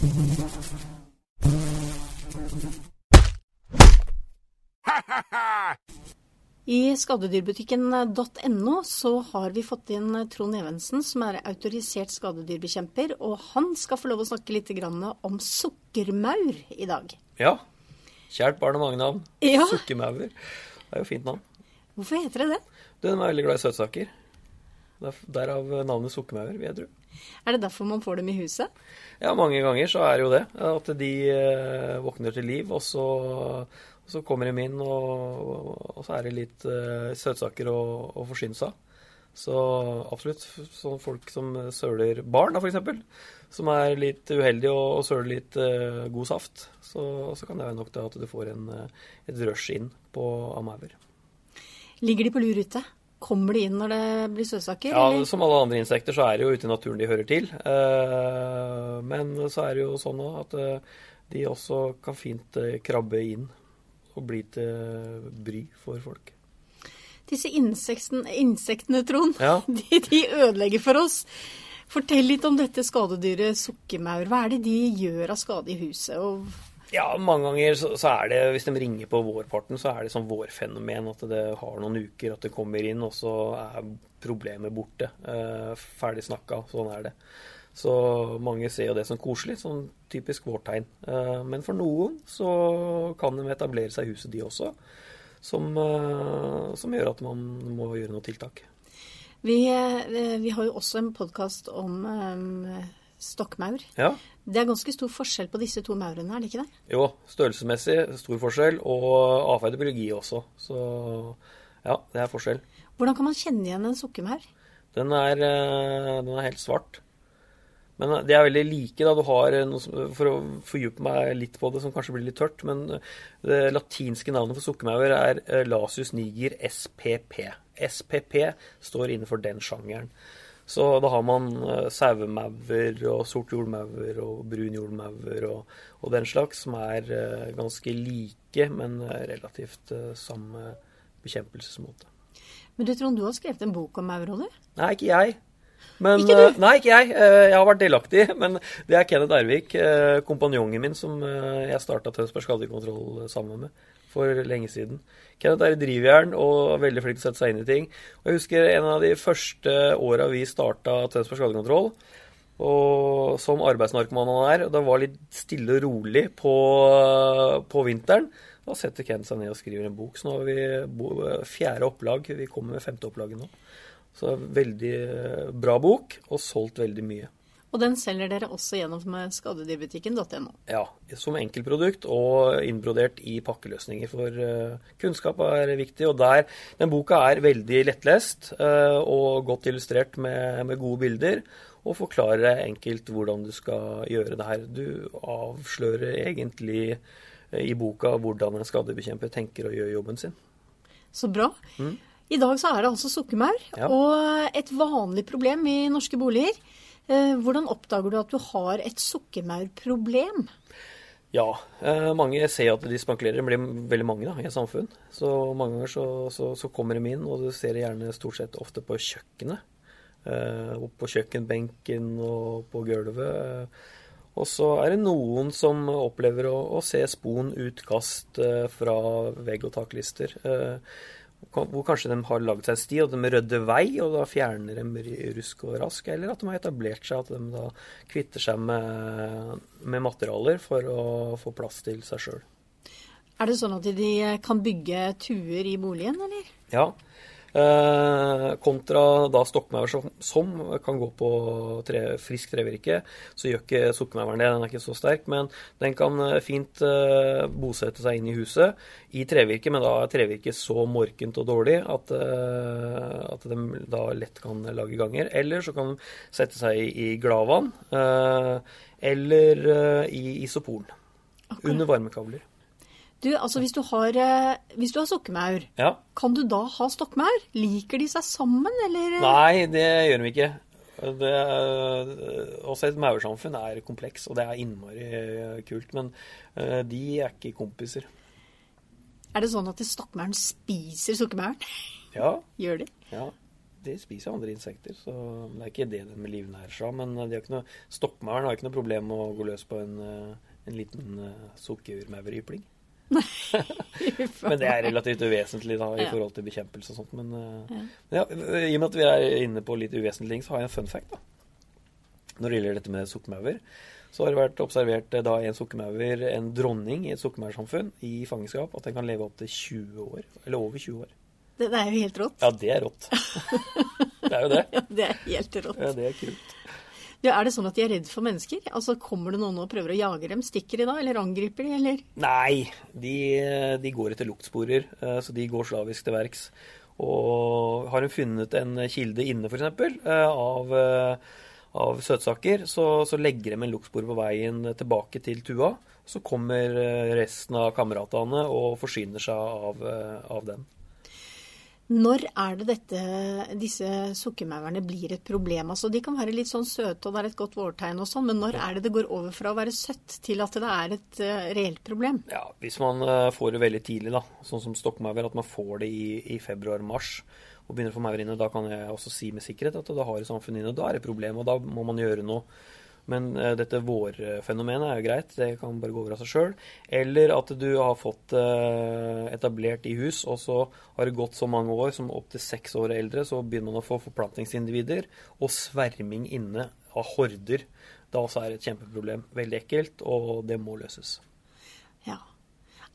I skadedyrbutikken.no så har vi fått inn Trond Evensen, som er autorisert skadedyrbekjemper. Og han skal få lov å snakke litt om sukkermaur i dag. Ja. Kjært barn har mange navn. Ja. Sukkermaur. Det er jo fint navn. Hvorfor heter det det? Du, Den er veldig glad i søtsaker. Der- Derav navnet sukkermaur, vil jeg tro. Er det derfor man får dem i huset? Ja, mange ganger så er det jo det. At de eh, våkner til liv, og så, og så kommer de inn, og, og så er det litt eh, søtsaker å, å forsyne seg av. Så absolutt sånn folk som søler barn, da, f.eks., som er litt uheldige og, og søler litt uh, god saft, så, så kan det være nok til at du får en, et rush inn på av maur. Ligger de på lur ute? Kommer de inn når det blir søtsaker? Ja, eller? Som alle andre insekter så er det jo ute i naturen de hører til. Eh, Men så er det jo sånn at eh, de også kan fint eh, krabbe inn og bli til bry for folk. Disse insektene, insektene, Trond, Ja. de, de ødelegger for oss. Fortell litt om dette skadedyret sukkermaur. Hva er det de gjør av skade i huset? Og Ja, mange ganger så, så er det, hvis de ringer på vårparten, så er det sånn vårfenomen at det har noen uker at det kommer inn, og så er problemet borte. Eh, ferdig snakka. Sånn er det. Så mange ser jo det som koselig, sånn typisk vårtegn. Eh, men for noen så kan de etablere seg i huset, de også. Som, eh, som gjør at man må gjøre noe tiltak. vi, eh, vi har jo også en podkast om um, stokkmaur. Ja. Det er ganske stor forskjell på disse to maurene, er det ikke det? Jo, størrelsesmessig stor forskjell, og atferd og biologi også. Så ja, det er forskjell. Hvordan kan man kjenne igjen en sukkermaur? Den eh, den er helt svart. Men eh, de er veldig like. da, du har eh, som- For å fordype meg litt på det, som kanskje blir litt tørt, men det latinske navnet for sukkermaur er Lasius niger spp. SPP står innenfor den sjangeren. Så da har man uh, sauemaur og sort jordmaur og brun jordmaur og, og den slags, som er uh, ganske like, men eh, relativt uh, samme bekjempelsesmåte. Men du Trond, du har skrevet en bok om maur, har du? Nei, ikke jeg. Men, Ikke du? eh, Nei, ikke jeg. Eh, Jeg har vært delaktig, men det er Kenneth Ervik, eh, kompanjongen min, som eh, jeg starta Tønsberg skadekontroll sammen med for lenge siden. Kenneth er i drivjern og er veldig flink til å sette seg inn i ting. Og Jeg husker en av de første åra vi starta Tønsberg skadekontroll. Og som arbeidsnarkoman han er, og det var litt stille og rolig på, på vinteren. Da setter Kenneth seg ned og skriver en bok. Så nå har vi fjerde opplag. Vi kommer med femte opplaget nå. Så veldig bra bok, og solgt veldig mye. Og den selger dere også gjennom skadedyrbutikken.no. Ja, som enkeltprodukt og innbrodert i pakkeløsninger. For eh, kunnskap er viktig, og der Den boka er veldig lettlest eh, og godt illustrert med, med gode bilder. Og forklarer enkelt hvordan du skal gjøre det her. Du avslører egentlig eh, i boka hvordan en skadebekjemper tenker å gjøre jobben sin. Så bra. I dag så er det altså sukkermaur, Ja. og et vanlig problem i norske boliger. Eh, Hvordan oppdager du at du har et sukkermaurproblem? Ja, eh, mange ser at de spankulerer. Det blir veldig mange da, i et samfunn. Så mange ganger så, så, så kommer de inn, og du ser det gjerne stort sett ofte på kjøkkenet. Eh, opp på kjøkkenbenken og på gulvet. Og så er det noen som opplever å, å se spon utkast fra vegg- og taklister. Eh, hvor kanskje de har laget seg en sti, og de rydder vei, og da fjerner de rusk og rask. Eller at de har etablert seg, at de da kvitter seg med, med materialer for å få plass til seg sjøl. Er det sånn at de kan bygge tuer i boligen, eller? Ja. Eh, kontra da stokkmaur som, som kan gå på tre, frisk trevirke, så gjør ikke sukkermauren det. Den er ikke så sterk, men den kan eh, fint eh, bosette seg inn i huset i trevirke, men da er trevirket så morkent og dårlig at, at de da lett kan lage ganger. Eller så kan de sette seg i, gladvann, eller i Okay. Under varmekabler. Du, altså hvis du har, eh, hvis du har sukkermaur, Ja. kan du da ha stokkmaur? Liker de seg sammen, eller? Nei, det gjør de ikke. Det, også et maursamfunn er kompleks, og det er innmari eh, kult. Men eh, de er ikke kompiser. Er det sånn at stokkmauren spiser sukkermauren? Ja, Gjør de? ja. de spiser andre insekter, så det er ikke det med livnærer seg av. Men stokkmauren har ikke noe problem med å gå løs på en, en liten sukkermaurypling. men det er relativt uvesentlig da, i forhold til bekjempelse og sånt. Men, ja. ja, i og med at vi er inne på litt uvesentlige ting, så har jeg en fun fact. da. Når det gjelder dette med sukkermauer, så har det vært observert da en sukkermauer, en dronning i et sukkermaursamfunn, i fangenskap, at den kan leve opptil 20 år. Eller over 20 år. Det, det, er jo helt rått. Ja, det er rått. det er jo det. Ja, det er helt rått. Ja, det er kult. Er det sånn at de er redd for mennesker? Altså, Kommer det noen og prøver å jage dem? Stikker de da, eller angriper de, eller? Nei, de, de går etter luktsporer, eh, så de går slavisk til verks. Og har hun funnet en kilde inne, f.eks., eh, av, eh, av søtsaker, så, så legger de en luktspor på veien tilbake til tua. Så kommer resten av kameratene og forsyner seg av, av den. Når er det dette, disse sukkermaurene blir et problem? Altså, de kan være litt sånn søte og være et godt vårtegn og sånn, men når er det det går over fra å være søtt til at det er et uh, reelt problem? Ja, Hvis man uh, får det veldig tidlig, da, sånn som stokkmaur, at man får det i, i februar-mars og begynner å få maur inne, da kan jeg også si med sikkerhet at det har samfunnet inne. Da er det et problem, og da må man gjøre noe. Men uh, dette vårfenomenet er jo greit, det kan bare gå over av seg sjøl. Eller at du har fått uh, etablert i hus, og så har det gått så mange år, som opptil seks år eldre, så begynner man å få forplantningsindivider og sverming inne av horder. Da også er et kjempeproblem. Veldig ekkelt, og det må løses.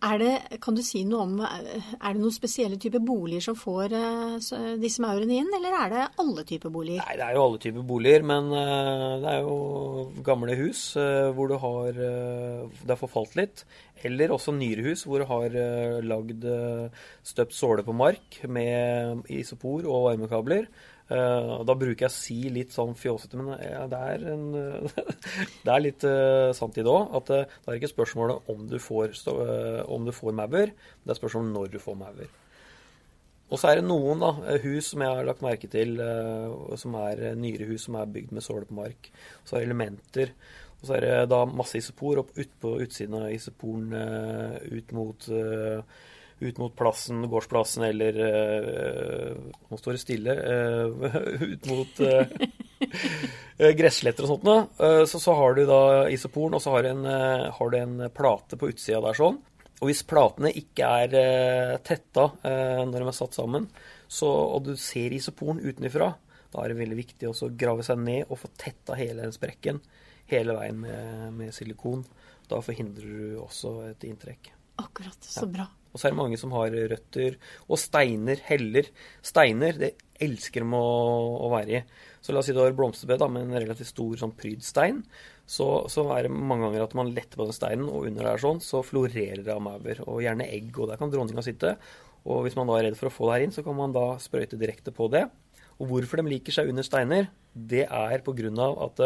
Er det, kan du si noe om, er det noen spesielle typer boliger som får uh, disse maurene inn, eller er det alle typer boliger? Nei, Det er jo alle typer boliger, men uh, det er jo gamle hus uh, hvor du har Det har forfalt litt. Eller også nyrehus, hvor du har lagd støpt såle på mark med isopor og varmekabler. Uh, da bruker jeg å si litt sånn fjåsete, men det, er en, det er litt sant i det òg. At det er ikke spørsmålet om du får, om du får maur, det er spørsmålet når du får maur. Og så er det noen da, hus som jeg har lagt merke til, som er nyere hus som er bygd med såle på mark. Så er det elementer. Og så er det da masse isopor opp ut på utsiden av isoporen ut mot ut mot plassen, gårdsplassen eller uh, Nå står det stille. Ut mot gressletter og sånt noe. så, så har du da isoporen, og så har du, en, har du en plate på utsida der sånn. Og hvis platene ikke er tetta når de er satt sammen, så, og du ser isoporen utenfra, da er det veldig viktig å grave seg ned og få tetta hele den sprekken hele veien med, med silikon. Da forhindrer du også et inntrekk. Akkurat. Så ja. bra. Og så er det mange som har røtter. Og steiner, heller. Steiner, det elsker de å, å være i. Så la oss si du har blomsterbed da, med en relativt stor sånn prydstein. Så, så, er det mange ganger at man letter på den steinen, og under der sånn, så florerer det av maur. Og gjerne egg, og der kan dronninga sitte. Og hvis man da er redd for å få det her inn, så kan man da sprøyte direkte på det. Og hvorfor de liker seg under steiner, det er pga. at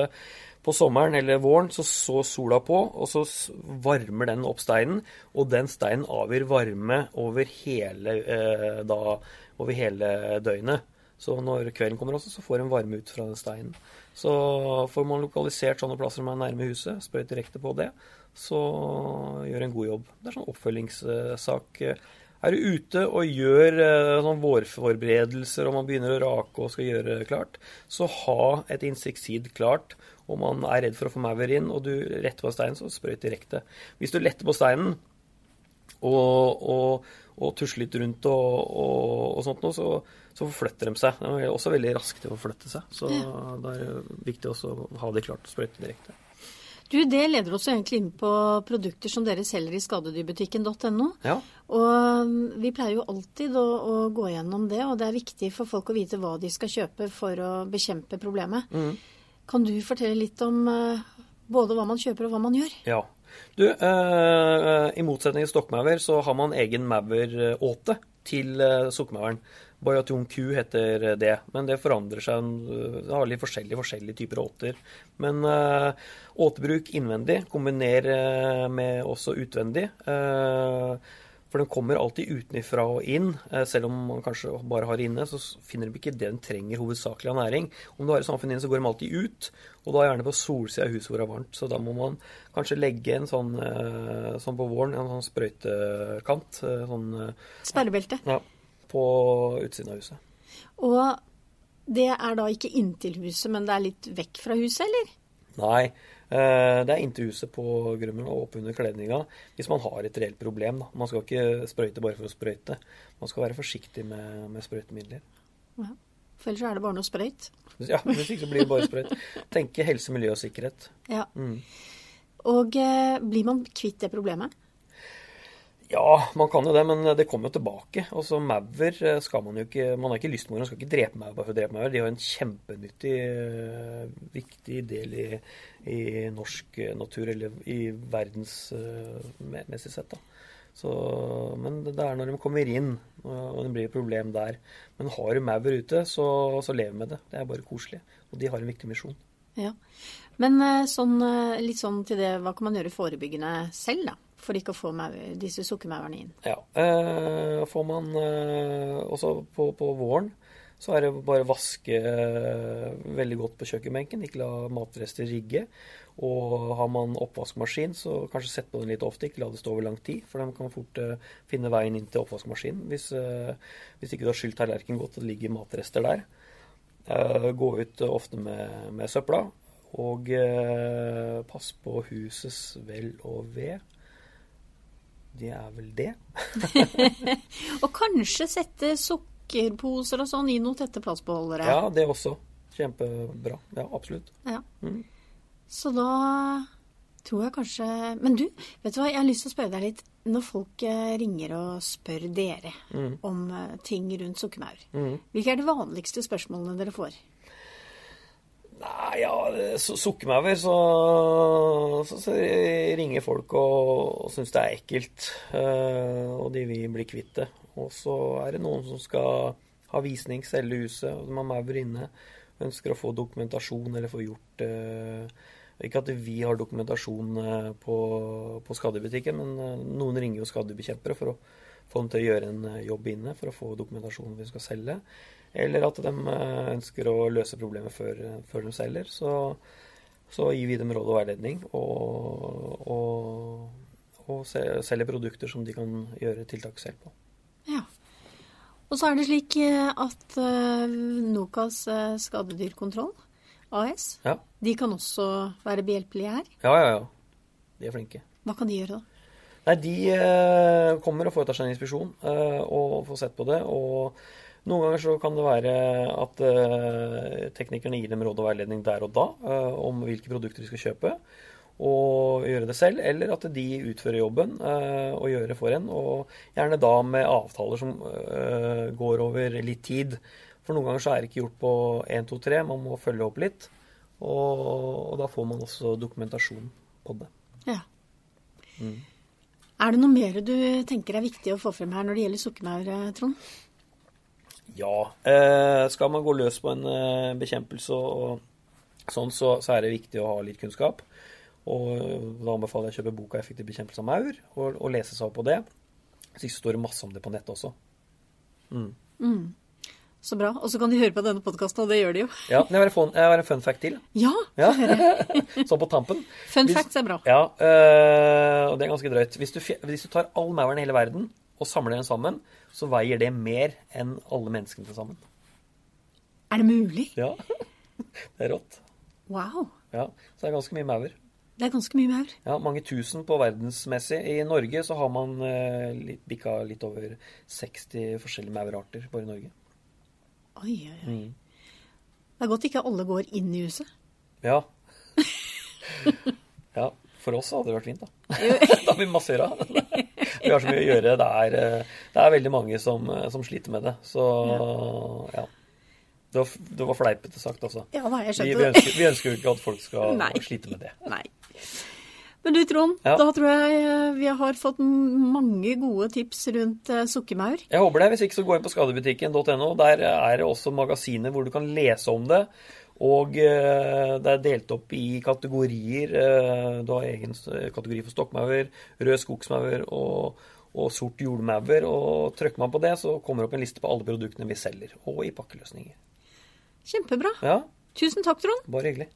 på sommeren eller våren så så sola på, og så varmer den opp steinen. Og den steinen avgir varme over hele, eh, da, over hele døgnet. Så når kvelden kommer også, så får en varme ut fra den steinen. Så får man lokalisert sånne plasser som er nærme huset, sprøyt direkte på det, så gjør en god jobb. Det er sånn oppfølgingssak. Er du ute og gjør eh, sånn vårforberedelser, og man begynner å rake og skal gjøre det klart, så ha et inseksid klart og man er redd for å få maur inn, og du retter på steinen, så sprøyt direkte. Hvis du letter på steinen og, og, og tusler litt rundt og, og sånt noe, så, så, forflytter de seg. De er også veldig raske til å forflytte seg. Så ja. det er viktig også å ha det klart og sprøyte direkte. Du, Det leder oss egentlig inn på produkter som dere selger i skadedyrbutikken.no. Ja. Og um, Vi pleier jo alltid å, å, gå gjennom det, og det er viktig for folk å vite hva de skal kjøpe for å bekjempe problemet. Mm. Kan du fortelle litt om uh, både hva man kjøper og hva man gjør? Ja. Du, uh, I motsetning til stokkmaur så har man egen mauråte til uh, sukkermauren. Bayatun Q heter det, men det forandrer seg. Det har litt forskjellige, forskjellige typer åter. Men uh, åtebruk innvendig, kombiner uh, med også utvendig. Uh, for den kommer alltid utenfra og inn. Eh, selv om man kanskje bare har det inne, så finner de ikke det den trenger hovedsakelig av næring. Om du har et samfunn inne, så går de alltid ut, og da gjerne på solsida av huset hvor det er varmt. Så da må man kanskje legge en sånn, eh, sånn på våren, en sånn sprøytekant. Eh, sånn Sperrebelte. Ja. På utsiden av huset. Og Det er da ikke inntil huset, men det er litt vekk fra huset, eller? Nei, det er inntil huset på Grømmen og oppunder kledninga hvis man har et reelt problem. Da. Man skal ikke sprøyte bare for å sprøyte. Man skal være forsiktig med, med sprøytemidler. Ja. For ellers er det bare noe sprøyt. Ja, hvis ikke så blir det bare sprøyt. Tenke helse, miljø og sikkerhet. Ja. Mm. Og eh, blir man kvitt det problemet? Ja, man kan jo det, men det kommer jo tilbake. Altså, Maur eh, skal man jo ikke Man har ikke lyst med Man skal ikke drepe maur bare for å drepe maur. De har en kjempenyttig, eh, viktig del i, i norsk natur, eller i verdensmessig sett. da. Så, men det er når de kommer inn, og det blir et problem der. Men har du maur ute, så, så lev med det. Det er bare koselig. Og de har en viktig misjon. Ja. Men eh, sånn, litt sånn til det, hva kan man gjøre forebyggende selv, da? For ikke å få disse sukkermaurene inn. Ja. Eh, får man eh, også på, på, våren, så er det bare å vaske eh, veldig godt på kjøkkenbenken. Ikke la matrester rigge. Og har man oppvaskmaskin, så kanskje sett på den litt ofte. Ikke la det stå over lang tid, for de kan fort uh, finne veien inn til oppvaskmaskinen hvis, uh, hvis ikke du har skylt tallerkenen godt og det ligger matrester der. Uh, gå ut ofte med, med søpla. Og pass på husets vel og ve det er vel det. og kanskje sette sukkerposer og sånn i noen tette plastbeholdere. Ja, det også. Kjempebra. Ja, absolutt. Ja. Mm. Så da tror jeg kanskje Men du, vet du hva, jeg har lyst til å spørre deg litt. Når folk eh, ringer og spør dere mm. om eh, ting rundt sukkermaur, mm. hvilke er de vanligste spørsmålene dere får? Nei, ja, sukkermaur, så, så, så, ringer folk og, og syns det er ekkelt. Uh, og de vil bli kvitt det. Og så er det noen som skal ha visning, selge huset, og de har maur inne. Ønsker å få dokumentasjon eller få gjort uh, Ikke at vi har dokumentasjon uh, på, på skadebutikken, men noen ringer jo skadebekjempere for å få dem til å gjøre en jobb inne for å få dokumentasjon vi skal selge eller at de eh, ønsker å løse problemet før, før de selger. Så, så, gir vi dem råd og veiledning, og, og, og selger produkter som de kan gjøre tiltak selv på. Ja. Og så er det slik eh, at uh, Nokas skadedyrkontroll AS, ja. de kan også være behjelpelige her? Ja, ja, ja. De er flinke. Hva kan de gjøre da? Nei, De kommer og foretar seg en inspeksjon og får sett på det. og noen ganger så kan det være at uh, teknikerne gir dem råd og veiledning der og da uh, om hvilke produkter de skal kjøpe, og gjøre det selv, eller at de utfører jobben uh, og gjør det for en. Og gjerne da med avtaler som går over litt tid. For noen ganger så er det ikke gjort på 1, 2, 3, man må følge opp litt. Og, og da får man også dokumentasjon på det. Ja. Mm. Er det noe mer du tenker er viktig å få frem her når det gjelder sukkermaur, Trond? Ja. Eh, skal man gå løs på en eh, bekjempelse og, sånn, så, så, er det viktig å ha litt kunnskap. Og da anbefaler jeg å kjøpe boka 'Effektiv bekjempelse av maur' og, og lese seg opp på det. Så står det masse om det på nettet også. Mm. Mm. Så bra. Og så kan de høre på denne podkasten, og det gjør de jo. Ja, Jeg har, jeg har en fun fact til. Ja, ja. sånn på tampen. Fun hvis, facts er bra. Ja, øh, og det er ganske drøyt. Hvis du, hvis du tar all mauren i hele verden og samler dem sammen, så veier det mer enn alle menneskene til sammen. Er det mulig? Ja. Det er rått. Wow. Ja, Så det er ganske mye maur. Det er ganske mye maur. Ja, Mange tusen på verdensmessig. I Norge så har man eh, litt, bikka litt over 60 forskjellige maurarter bare i Norge. Oi, oi, oi. Mm. Det er godt ikke alle går inn i huset. Ja. ja. For oss hadde det vært fint, da. da har vi masse å gjøre. vi har så mye å gjøre. Det er, eh, det er veldig mange som, eh, som, sliter med det. Så ja. Det var, det var fleipete sagt, altså. Ja, nei, jeg vi, vi, ønsker, vi ønsker jo ikke at folk skal Nei. slite med det. Nei. Men du Trond, ja. da tror jeg eh, vi har fått mange gode tips rundt sukkermaur. Jeg håper det. Hvis ikke så gå inn på skadebutikken.no. Der er det også magasiner hvor du kan lese om det. Og eh, det er delt opp i kategorier. Eh, du har egen kategori for stokkmaur, rød skogsmaur og, og sort jordmaur. Og trykker man på det, så kommer det opp en liste på alle produktene vi selger, og i pakkeløsninger. Kjempebra. Ja. Tusen takk, Trond. Bare hyggelig.